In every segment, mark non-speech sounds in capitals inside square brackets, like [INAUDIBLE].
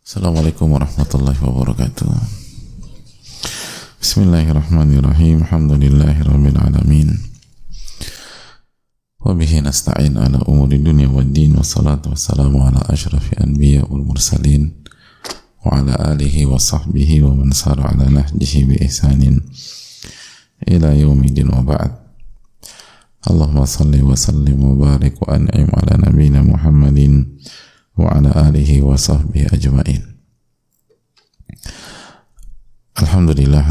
Assalamualaikum warahmatullahi wabarakatuh. Bismillahirrahmanirrahim. Alhamdulillahirabbil alamin. Wa bihi nasta'in ala umuri dunya waddin wassalatu wassalamu ala asyrafil anbiya wal mursalin wa ala alihi wa sahbihi wa man sara ala nahjihi bi ihsanin ila yaumidin wa ba'd. Allahumma salli wa sallim wa barik wa an'im ala nabiyyina Muhammadin wa ala alihi wa sahbihi ajma'in. Alhamdulillah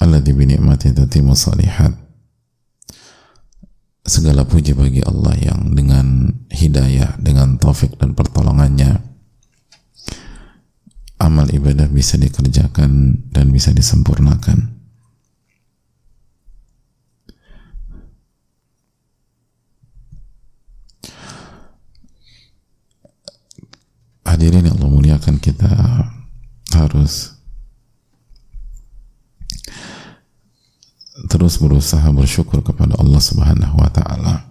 alladzi bi ni'mati tatimmu salihat. Segala puji bagi Allah yang dengan hidayah, dengan taufik dan pertolongannya amal ibadah bisa dikerjakan dan bisa disempurnakan. Hadirin yang Allah muliakan kita harus terus berusaha bersyukur kepada Allah Subhanahu wa taala.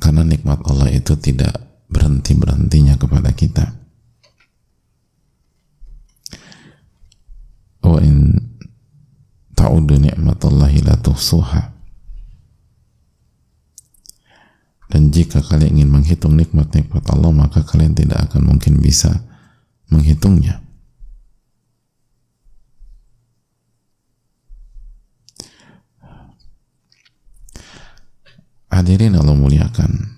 Karena nikmat Allah itu tidak berhenti-berhentinya kepada kita. Wa in ta'udu ni'matallahi la tuhsuha. Dan jika kalian ingin menghitung nikmat-nikmat Allah, maka kalian tidak akan mungkin bisa menghitungnya. Hadirin Allah muliakan.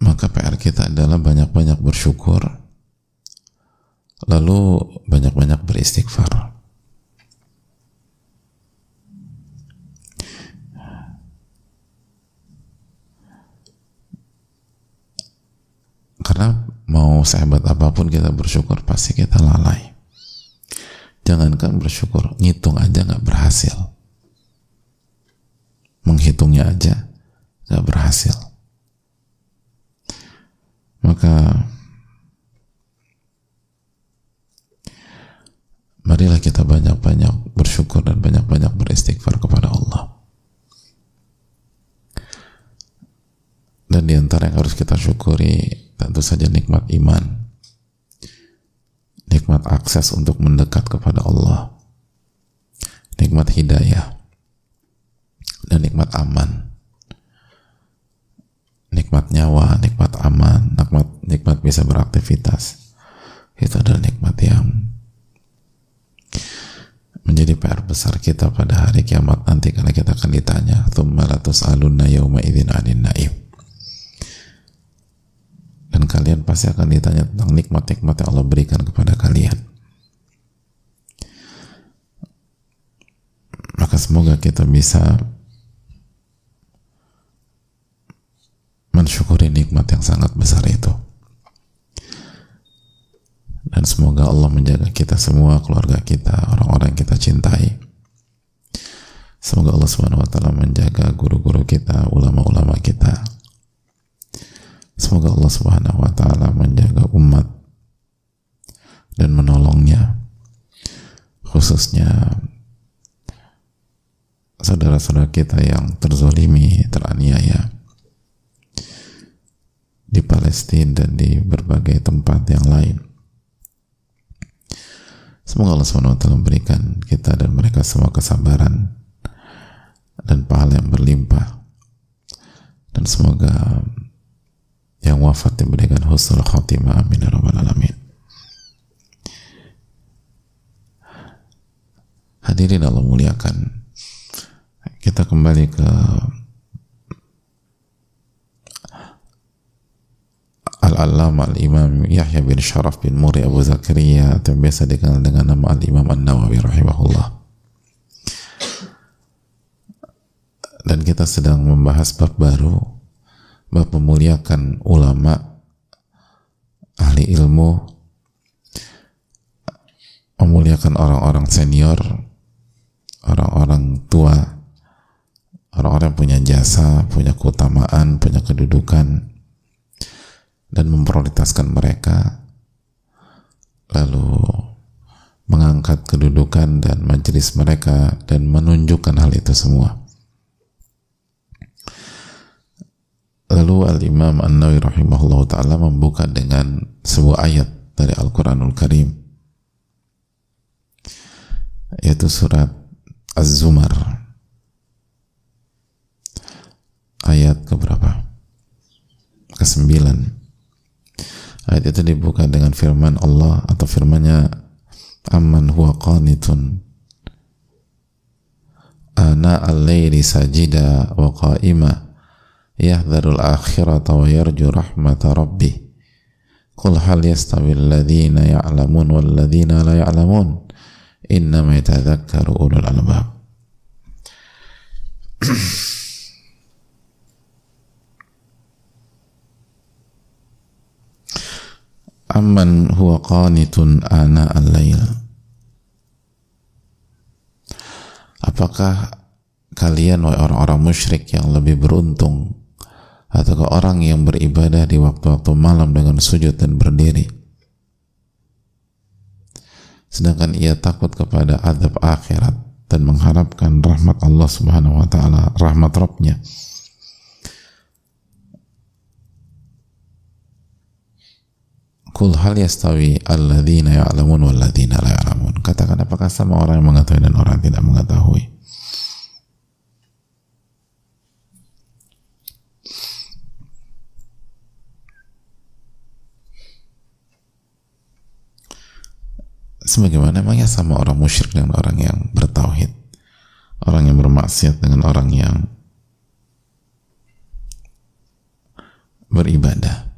Maka PR kita adalah banyak-banyak bersyukur lalu banyak-banyak beristighfar. Karena mau sehebat apa pun kita bersyukur pasti kita lalai. Jangankan bersyukur, ngitung aja nggak berhasil. Menghitungnya aja nggak berhasil. Maka marilah kita banyak-banyak bersyukur dan banyak-banyak beristighfar kepada Allah. Dan di antara yang harus kita syukuri tentu saja nikmat iman, nikmat akses untuk mendekat kepada Allah, nikmat hidayah, dan nikmat aman, nikmat nyawa, nikmat aman, nikmat nikmat bisa beraktivitas. Itu adalah nikmat yang menjadi PR besar kita pada hari kiamat nanti karena kita akan ditanya thumma latus'alunna yawma idzin 'anil na'im. Dan kalian pasti akan ditanya tentang nikmat-nikmat yang Allah berikan kepada kalian. Maka semoga kita bisa mensyukuri nikmat yang sangat besar itu dan semoga Allah menjaga kita semua, keluarga kita, orang-orang kita cintai. Semoga Allah Subhanahu wa taala menjaga guru-guru kita, ulama-ulama kita. Semoga Allah Subhanahu wa taala menjaga umat dan menolongnya khususnya saudara-saudara kita yang terzolimi, teraniaya di Palestina dan di berbagai tempat yang lain. Semoga Allah SWT memberikan kita dan mereka semua kesabaran dan pahala yang berlimpah. Dan semoga yang wafat diberikan husnul khatimah amin ya rabbal alamin. Hadirin Allah muliakan. Kita kembali ke Al-Allama Al-Imam Yahya bin Sharaf bin Muri Abu Zakaria atau biasa dikenal dengan nama Al-Imam An-Nawawi rahimahullah. Dan kita sedang membahas bab baru bab memuliakan ulama ahli ilmu memuliakan orang-orang senior orang-orang tua orang-orang punya jasa punya keutamaan punya kedudukan dan memprioritaskan mereka lalu mengangkat kedudukan dan majelis mereka dan menunjukkan hal itu semua. Lalu Al-Imam An-Nawi rahimahullah ta'ala membuka dengan sebuah ayat dari Al-Quranul Karim yaitu surat Az-Zumar ayat keberapa? Kesembilan ayat itu dibuka dengan firman Allah atau firmannya amman huwa qanitun ana al-layli sajida wa qa'ima yahdharul akhirata wa yarju rahmata rabbih qul hal yastawi alladhina ya'lamun wal ladhina la ya'lamun innama yatadhakkaru ulul albab [CLEARS THROAT] amman huwa qanitun ana al-lail apakah kalian orang-orang musyrik yang lebih beruntung atau orang yang beribadah di waktu-waktu malam dengan sujud dan berdiri? Sedangkan ia takut kepada adab akhirat dan mengharapkan rahmat Allah subhanahu wa ta'ala rahmat Rabbnya Kul hal yastawi alladzina ya'lamun walladzina la ya'lamun. Katakan apakah sama orang yang mengetahui dan orang yang tidak mengetahui? Sebagaimana emangnya sama orang musyrik dengan orang yang bertauhid? Orang yang bermaksiat dengan orang yang beribadah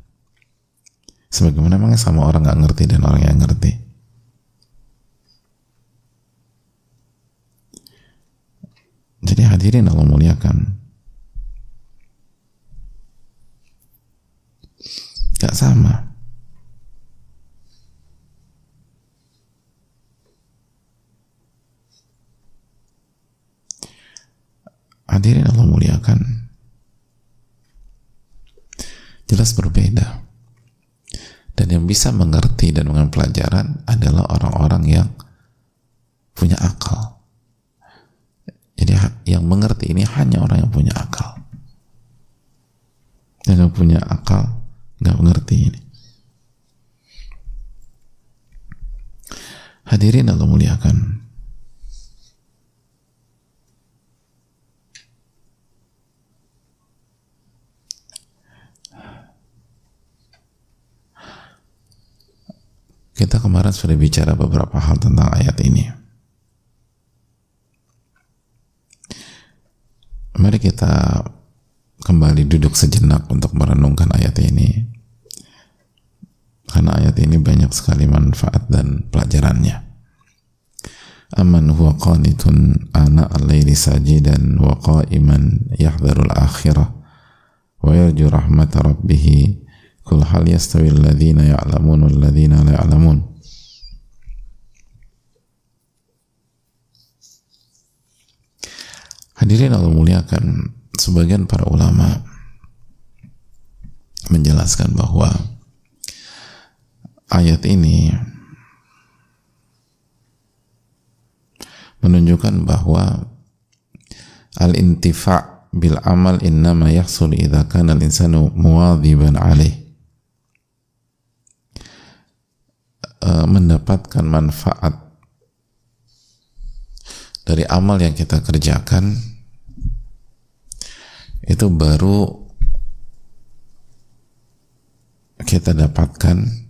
sebagaimana emangnya sama orang nggak ngerti dan orang yang ngerti jadi hadirin Allah muliakan gak sama Hadirin Allah muliakan. Jelas berbeda. Yang bisa mengerti dan mengambil pelajaran adalah orang-orang yang punya akal. Jadi yang mengerti ini hanya orang yang punya akal. Yang gak punya akal nggak mengerti ini. Hadirin Allah muliakan. Kita kemarin sudah bicara beberapa hal tentang ayat ini. Mari kita kembali duduk sejenak untuk merenungkan ayat ini. Karena ayat ini banyak sekali manfaat dan pelajarannya. Aman huwa qanitun ana al-layli sajidan wa qa'iman yahdharul akhirah wa yarju rahmat rabbih Kul hal yastawi alladhina ya'lamun wal ladhina la ya'lamun. Hadirin Allah muliakan, sebagian para ulama menjelaskan bahwa ayat ini menunjukkan bahwa al-intifa' bil amal innama yahsul idza kana al-insanu muwadhiban alaih Eh, mendapatkan manfaat dari amal yang kita kerjakan itu baru kita dapatkan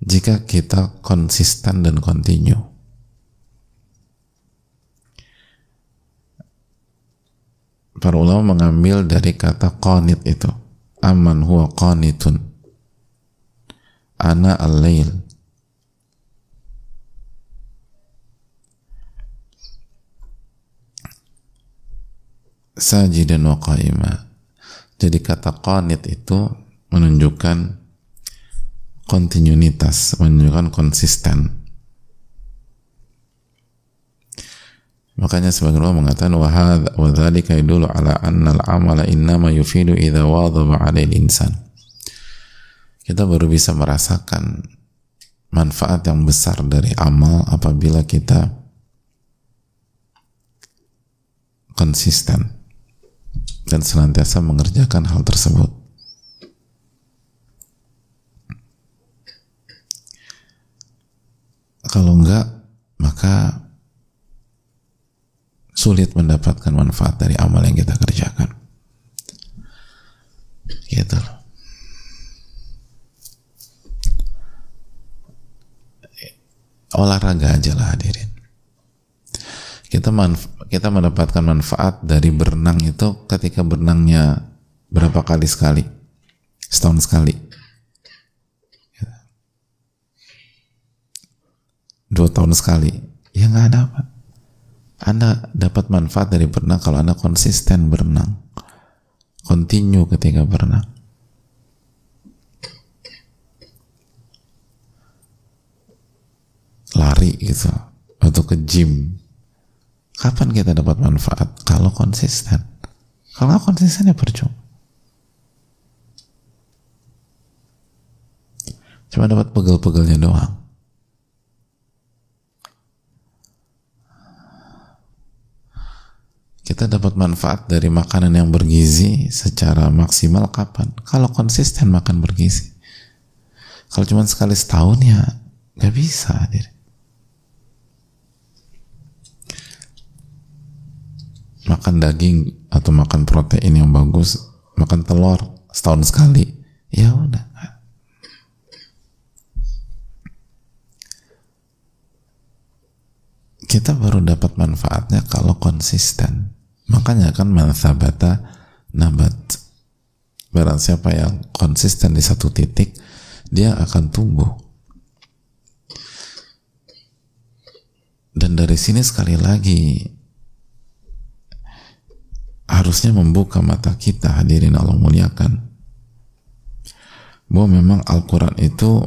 jika kita konsisten dan kontinu. Para ulama mengambil dari kata qanit itu. Aman huwa qanitun ana al-lail. Sajidan wa qaima. Jadi kata qanit itu menunjukkan kontinuitas menunjukkan konsisten. Makanya sebagian ulama mengatakan wa dzalika yadullu ala anna al-amala innama yufidu idza wadhaba 'ala al-insan kita baru bisa merasakan manfaat yang besar dari amal apabila kita konsisten dan senantiasa mengerjakan hal tersebut. Kalau enggak, maka sulit mendapatkan manfaat dari amal yang kita kerjakan. Gitu loh. Olahraga aja lah hadirin. Kita manf kita mendapatkan manfaat dari berenang itu ketika berenangnya berapa kali sekali? Setahun sekali. Dua tahun sekali. Ya nggak ada apa. Anda dapat manfaat dari berenang kalau Anda konsisten berenang. Continue ketika berenang. Lari gitu. Atau ke gym Kapan kita dapat manfaat? Kalau konsisten. Kalau konsisten ya percuma. Cuma dapat pegel-pegelnya doang. Kita dapat manfaat dari makanan yang bergizi secara maksimal kapan? Kalau konsisten makan bergizi. Kalau cuma sekali setahun ya nggak bisa. Diri. Makan daging atau makan protein yang bagus, makan telur setahun sekali, ya udah. Kita baru dapat manfaatnya kalau konsisten. Makanya kan manfabata nabat. Barang siapa yang konsisten di satu titik, dia akan tumbuh. Dan dari sini sekali lagi harusnya membuka mata kita hadirin Allah muliakan. Bahwa memang Al-Quran itu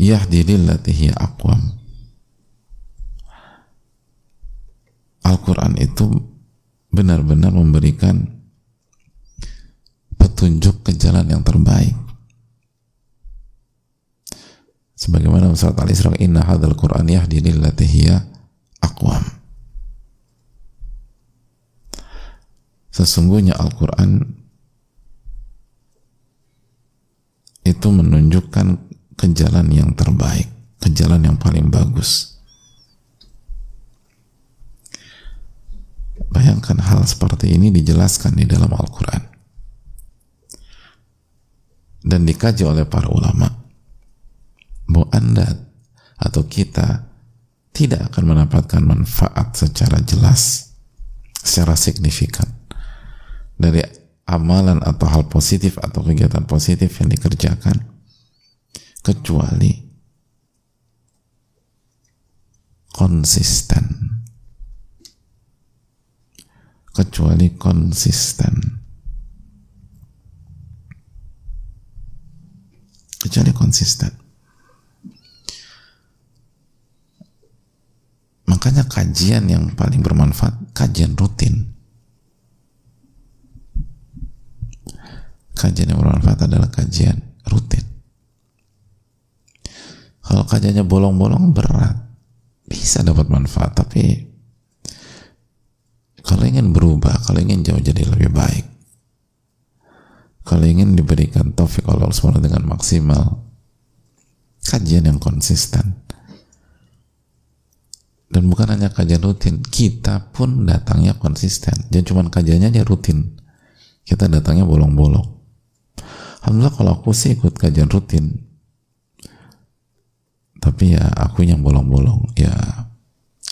yahdi lillatihi aqwam. Al-Quran itu benar-benar memberikan petunjuk ke jalan yang terbaik. Sebagaimana surat Al-Isra inna hadzal Qur'an yahdi lillatihi aqwam Sesungguhnya Al-Quran itu menunjukkan ke jalan yang terbaik, ke jalan yang paling bagus. Bayangkan hal seperti ini dijelaskan di dalam Al-Quran dan dikaji oleh para ulama bahwa Anda atau kita tidak akan mendapatkan manfaat secara jelas, secara signifikan dari amalan atau hal positif atau kegiatan positif yang dikerjakan. Kecuali konsisten. Kecuali konsisten. Kecuali konsisten. Makanya kajian yang paling bermanfaat kajian rutin kajian yang bermanfaat adalah kajian rutin. Kalau kajiannya bolong-bolong berat. Bisa dapat manfaat tapi kalau ingin berubah kalau ingin jauh jadi lebih baik kalau ingin diberikan taufik oleh Allah SWT dengan maksimal kajian yang konsisten. Dan bukan hanya kajian rutin kita pun datangnya konsisten. Jangan cuma kajiannya aja rutin kita datangnya bolong-bolong Alhamdulillah kalau aku sih ikut kajian rutin. Tapi ya aku yang bolong-bolong. Ya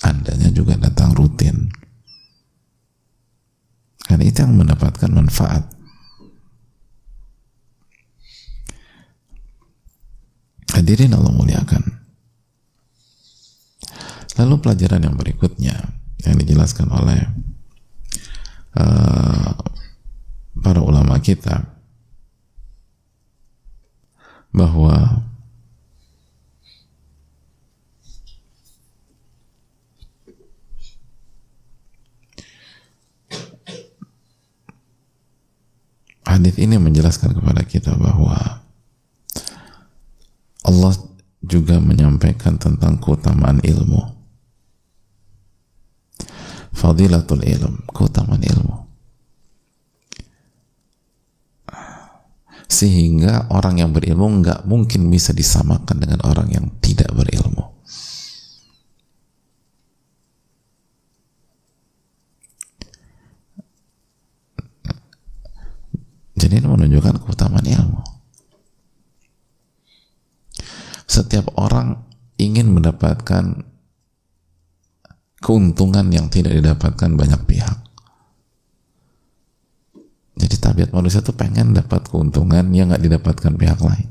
andanya juga datang rutin. Kan itu yang mendapatkan manfaat. Hadirin Allah muliakan. Lalu pelajaran yang berikutnya yang dijelaskan oleh uh, para ulama kita bahwa hadis ini menjelaskan kepada kita bahwa Allah juga menyampaikan tentang keutamaan ilmu. Fadilatul ilm, keutamaan ilmu. Sehingga orang yang berilmu nggak mungkin bisa disamakan dengan orang yang tidak berilmu. Jadi ini menunjukkan keutamaan ilmu setiap orang ingin mendapatkan keuntungan yang tidak didapatkan banyak pihak. Jadi tabiat manusia tuh pengen dapat keuntungan yang nggak didapatkan pihak lain.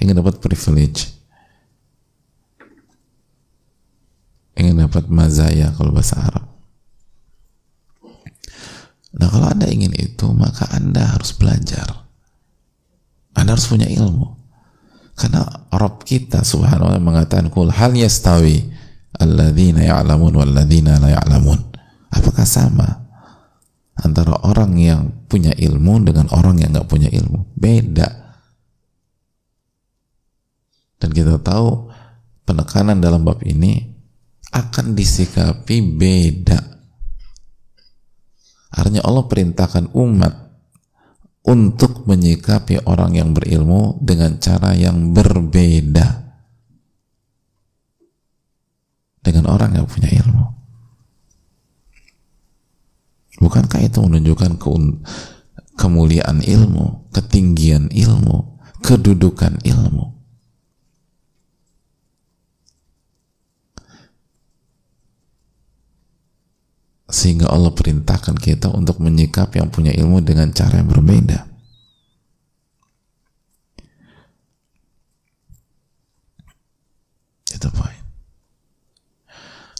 Ingin dapat privilege. Ingin dapat mazaya kalau bahasa Arab. Nah kalau Anda ingin itu, maka Anda harus belajar. Anda harus punya ilmu. Karena Rabb kita ta'ala mengatakan kul hal yastawi alladzina ya'lamun walladzina la ya'lamun. Apakah sama antara orang yang punya ilmu dengan orang yang nggak punya ilmu? Beda. Dan kita tahu penekanan dalam bab ini akan disikapi beda. Artinya Allah perintahkan umat untuk menyikapi orang yang berilmu dengan cara yang berbeda dengan orang yang punya ilmu. Bukankah itu menunjukkan ke kemuliaan ilmu, ketinggian ilmu, kedudukan ilmu? sehingga Allah perintahkan kita untuk menyikap yang punya ilmu dengan cara yang berbeda. Itu poin.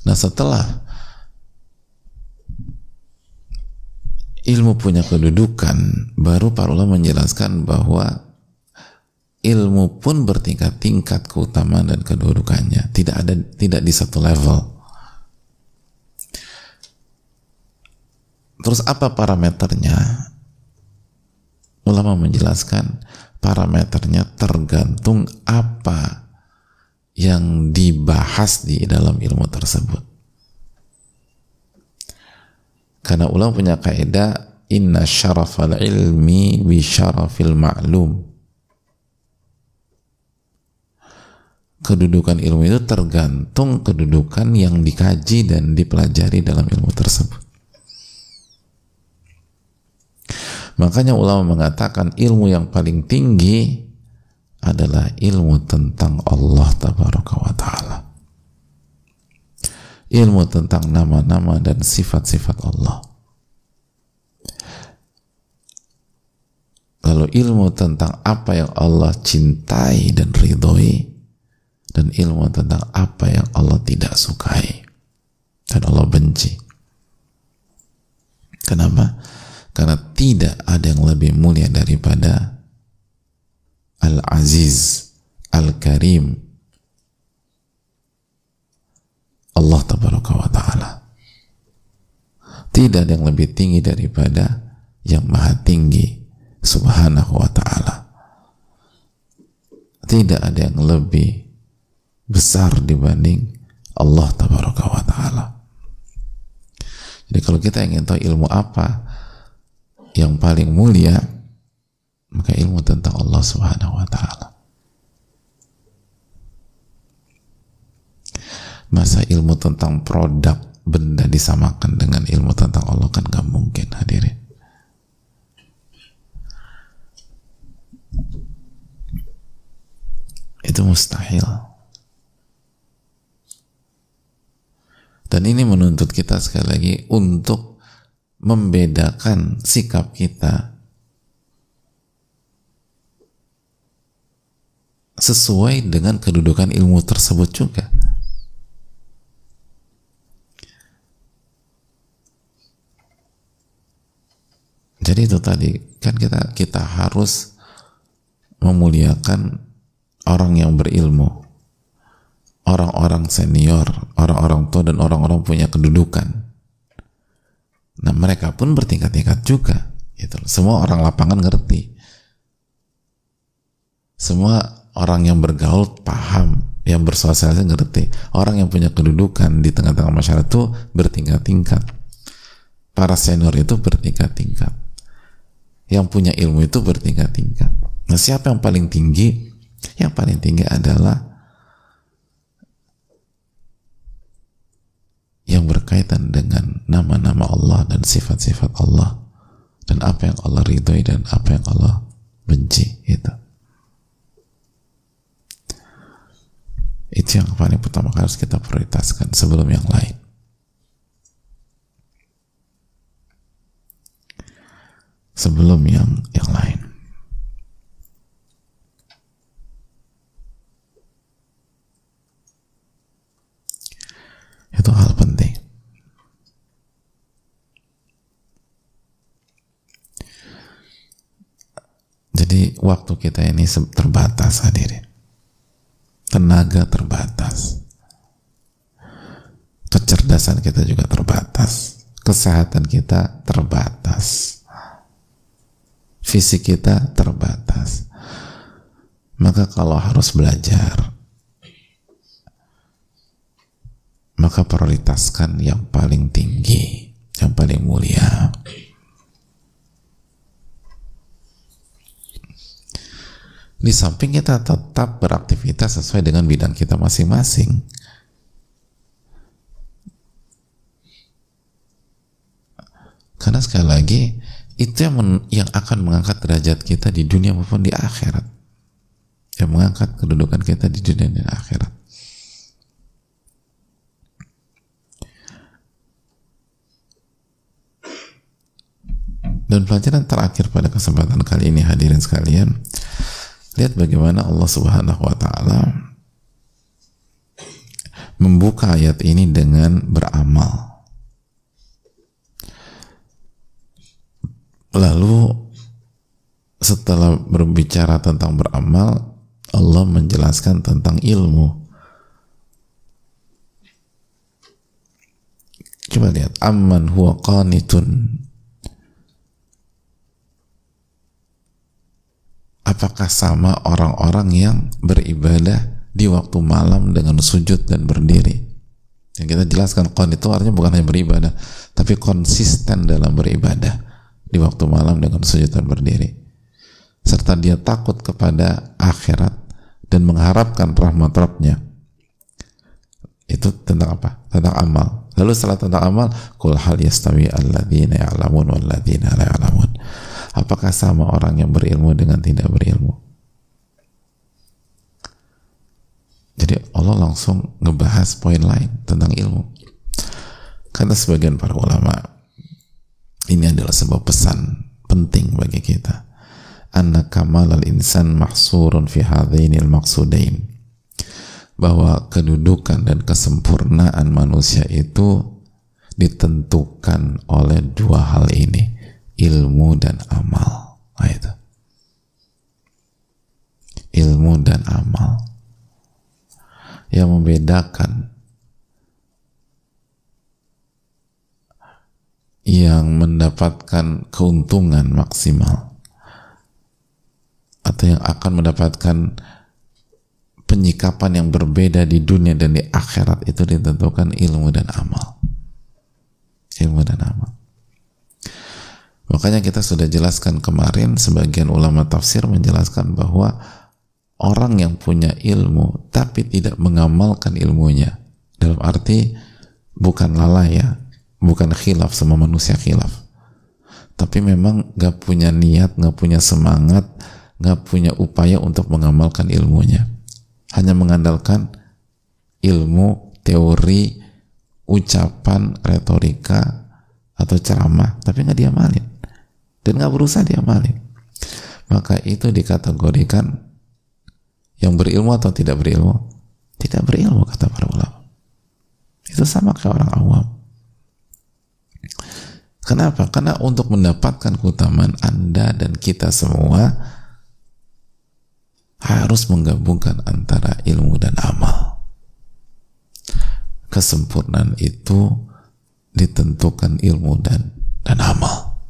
Nah setelah ilmu punya kedudukan, baru para ulama menjelaskan bahwa ilmu pun bertingkat-tingkat keutamaan dan kedudukannya. Tidak ada tidak di satu level. Terus apa parameternya? Ulama menjelaskan parameternya tergantung apa yang dibahas di dalam ilmu tersebut. Karena ulama punya kaidah inna syarafal ilmi bi syarafil ma'lum. Kedudukan ilmu itu tergantung kedudukan yang dikaji dan dipelajari dalam ilmu tersebut. Makanya ulama mengatakan ilmu yang paling tinggi adalah ilmu tentang Allah tabaraka wa ta'ala. Ilmu tentang nama-nama dan sifat-sifat Allah. Lalu ilmu tentang apa yang Allah cintai dan ridhoi dan ilmu tentang apa yang Allah tidak sukai dan Allah benci. Kenapa? Karena tidak ada yang lebih mulia daripada Al-Aziz, Al-Karim, Allah Tabaraka wa Ta'ala. Tidak ada yang lebih tinggi daripada yang maha tinggi subhanahu wa ta'ala. Tidak ada yang lebih besar dibanding Allah Tabaraka wa ta'ala. Jadi kalau kita ingin tahu ilmu apa yang paling mulia maka ilmu tentang Allah Subhanahu wa taala. Masa ilmu tentang produk benda disamakan dengan ilmu tentang Allah kan gak mungkin hadirin. Itu mustahil. Dan ini menuntut kita sekali lagi untuk membedakan sikap kita sesuai dengan kedudukan ilmu tersebut juga. Jadi itu tadi kan kita kita harus memuliakan orang yang berilmu, orang-orang senior, orang-orang tua dan orang-orang punya kedudukan. Nah mereka pun bertingkat-tingkat juga. Gitu. Semua orang lapangan ngerti. Semua orang yang bergaul paham yang bersosialisasi ngerti orang yang punya kedudukan di tengah-tengah masyarakat itu bertingkat-tingkat para senior itu bertingkat-tingkat yang punya ilmu itu bertingkat-tingkat. Nah siapa yang paling tinggi? Yang paling tinggi adalah yang berkaitan dengan nama-nama Allah dan sifat-sifat Allah dan apa yang Allah ridhoi dan apa yang Allah benci itu Itu yang paling pertama harus kita prioritaskan sebelum yang lain. Sebelum yang yang lain. Itu hal penting. Jadi waktu kita ini terbatas hadirin tenaga terbatas kecerdasan kita juga terbatas kesehatan kita terbatas fisik kita terbatas maka kalau harus belajar maka prioritaskan yang paling tinggi yang paling mulia Di samping kita tetap beraktivitas sesuai dengan bidang kita masing-masing. Karena sekali lagi itu yang men, yang akan mengangkat derajat kita di dunia maupun di akhirat. Yang mengangkat kedudukan kita di dunia dan akhirat. Dan pelajaran terakhir pada kesempatan kali ini hadirin sekalian, Lihat bagaimana Allah Subhanahu wa taala membuka ayat ini dengan beramal. Lalu setelah berbicara tentang beramal, Allah menjelaskan tentang ilmu. Coba lihat, amman huwa qanitun. Apakah sama orang-orang yang beribadah di waktu malam dengan sujud dan berdiri? Yang kita jelaskan kon itu artinya bukan hanya beribadah tapi konsisten dalam beribadah di waktu malam dengan sujud dan berdiri serta dia takut kepada akhirat dan mengharapkan rahmat Rabbnya itu tentang apa? tentang amal lalu setelah tentang amal kul hal yastawi alladzina ya'lamun walladzina la ya'lamun Apakah sama orang yang berilmu dengan tidak berilmu? Jadi Allah langsung ngebahas poin lain tentang ilmu. Karena sebagian para ulama ini adalah sebuah pesan penting bagi kita. Anna kamal al-insan mahsurun fi hadainil maqsudain. Bahwa kedudukan dan kesempurnaan manusia itu ditentukan oleh dua hal ini ilmu dan amal. Nah, itu. Ilmu dan amal. Yang membedakan yang mendapatkan keuntungan maksimal. Atau yang akan mendapatkan penyikapan yang berbeda di dunia dan di akhirat. Itu ditentukan ilmu dan amal. Ilmu dan amal. Makanya kita sudah jelaskan kemarin sebagian ulama tafsir menjelaskan bahwa orang yang punya ilmu tapi tidak mengamalkan ilmunya. Dalam arti bukan lalai ya, bukan khilaf sama manusia khilaf. Tapi memang gak punya niat, gak punya semangat, gak punya upaya untuk mengamalkan ilmunya. Hanya mengandalkan ilmu, teori, ucapan, retorika, atau ceramah, tapi nggak diamalin. Dan nggak berusaha diamali maka itu dikategorikan yang berilmu atau tidak berilmu. Tidak berilmu kata para ulama. Itu sama kayak orang awam Kenapa? Karena untuk mendapatkan keutamaan Anda dan kita semua harus menggabungkan antara ilmu dan amal. Kesempurnaan itu ditentukan ilmu dan dan amal.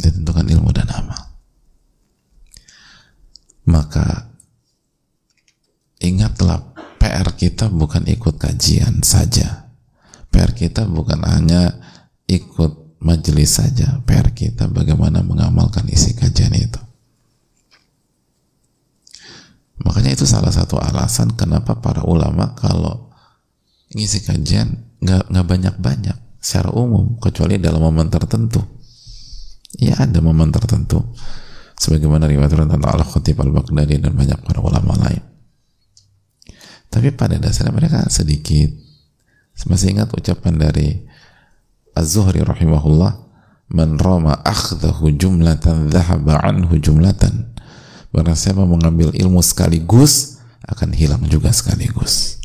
Ditentukan ilmu dan amal. Maka ingatlah PR kita bukan ikut kajian saja PR kita bukan hanya ikut majelis saja. PR kita bagaimana mengamalkan isi kajian itu. Makanya itu salah satu alasan kenapa para ulama kalau ngisi kajian nggak banyak-banyak secara umum kecuali dalam momen tertentu. Ya ada momen tertentu sebagaimana riwayat tentang Al Khatib Al Baghdadi dan banyak para ulama lain. Tapi pada dasarnya mereka sedikit. Masih ingat ucapan dari Az-Zuhri rahimahullah, "Man rama akhdahu jumlatan dhahaba anhu jumlatan." Barang siapa mengambil ilmu sekaligus akan hilang juga sekaligus.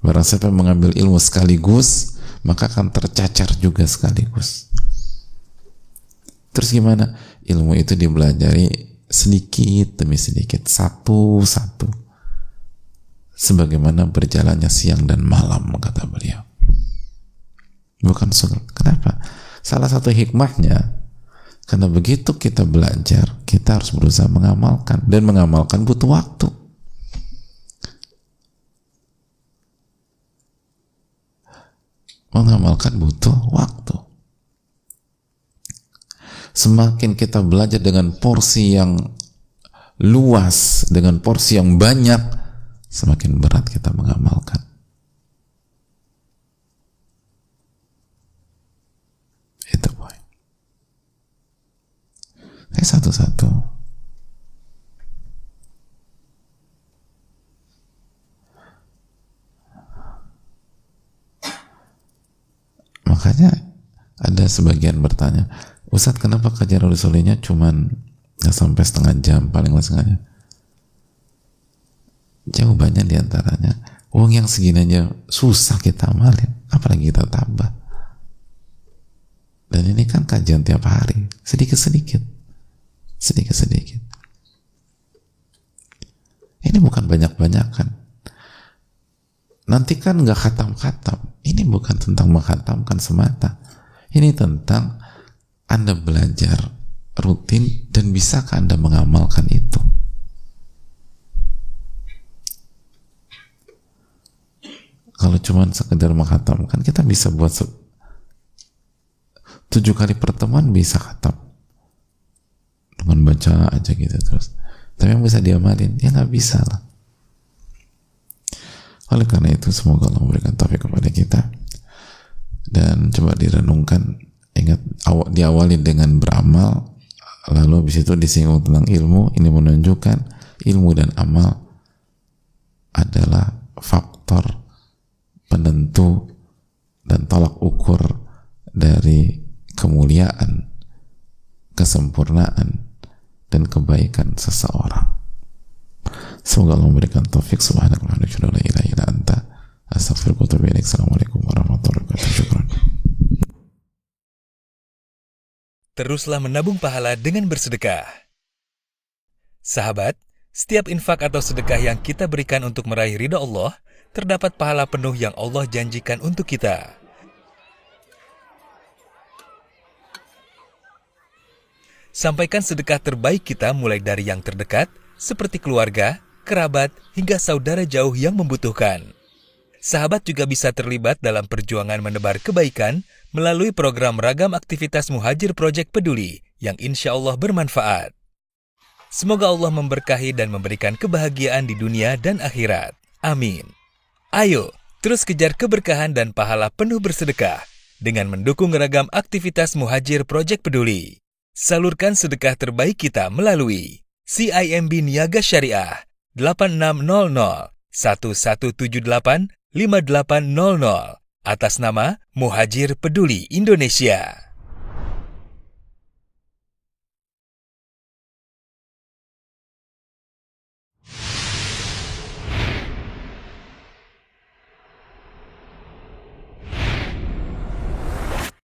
Barang siapa mengambil ilmu sekaligus maka akan tercacar juga sekaligus. Terus gimana? Ilmu itu dipelajari sedikit demi sedikit, satu-satu. Sebagaimana berjalannya siang dan malam, kata beliau. Bukan sulit. Kenapa? Salah satu hikmahnya karena begitu kita belajar, kita harus berusaha mengamalkan dan mengamalkan butuh waktu. Mengamalkan butuh waktu. Semakin kita belajar dengan porsi yang luas, dengan porsi yang banyak, semakin berat kita mengamalkan. Kayak satu-satu. Makanya ada sebagian bertanya, Ustadz kenapa kajian Rasulullah cuman nggak sampai setengah jam paling setengah jam? Jawabannya di antaranya, uang yang segini aja susah kita amalin, apalagi kita tambah. Dan ini kan kajian tiap hari, sedikit-sedikit sedikit-sedikit. Ini bukan banyak-banyakan. Nanti kan nggak khatam-khatam. Ini bukan tentang menghatamkan semata. Ini tentang Anda belajar rutin dan bisakah Anda mengamalkan itu. Kalau cuma sekedar menghatamkan, kita bisa buat tujuh kali pertemuan bisa khatam. Dengan baca aja gitu terus. Tapi yang bisa diamalin ya nggak bisa lah. Oleh karena itu semoga Allah memberikan taufik kepada kita. Dan coba direnungkan ingat awal, diawali dengan beramal lalu habis itu disinggung tentang ilmu ini menunjukkan ilmu dan amal adalah faktor penentu dan tolak ukur dari kemuliaan kesempurnaan dan kebaikan seseorang. Semoga Allah memberikan taufik assalamualaikum warahmatullahi wabarakatuh Teruslah menabung pahala dengan bersedekah. Sahabat, setiap infak atau sedekah yang kita berikan untuk meraih ridha Allah, terdapat pahala penuh yang Allah janjikan untuk kita. Sampaikan sedekah terbaik kita mulai dari yang terdekat, seperti keluarga, kerabat, hingga saudara jauh yang membutuhkan. Sahabat juga bisa terlibat dalam perjuangan menebar kebaikan melalui program ragam aktivitas Muhajir Project Peduli yang insya Allah bermanfaat. Semoga Allah memberkahi dan memberikan kebahagiaan di dunia dan akhirat. Amin. Ayo, terus kejar keberkahan dan pahala penuh bersedekah dengan mendukung ragam aktivitas Muhajir Project Peduli. Salurkan sedekah terbaik kita melalui CIMB Niaga Syariah 8600 1178 5800 atas nama Muhajir Peduli Indonesia.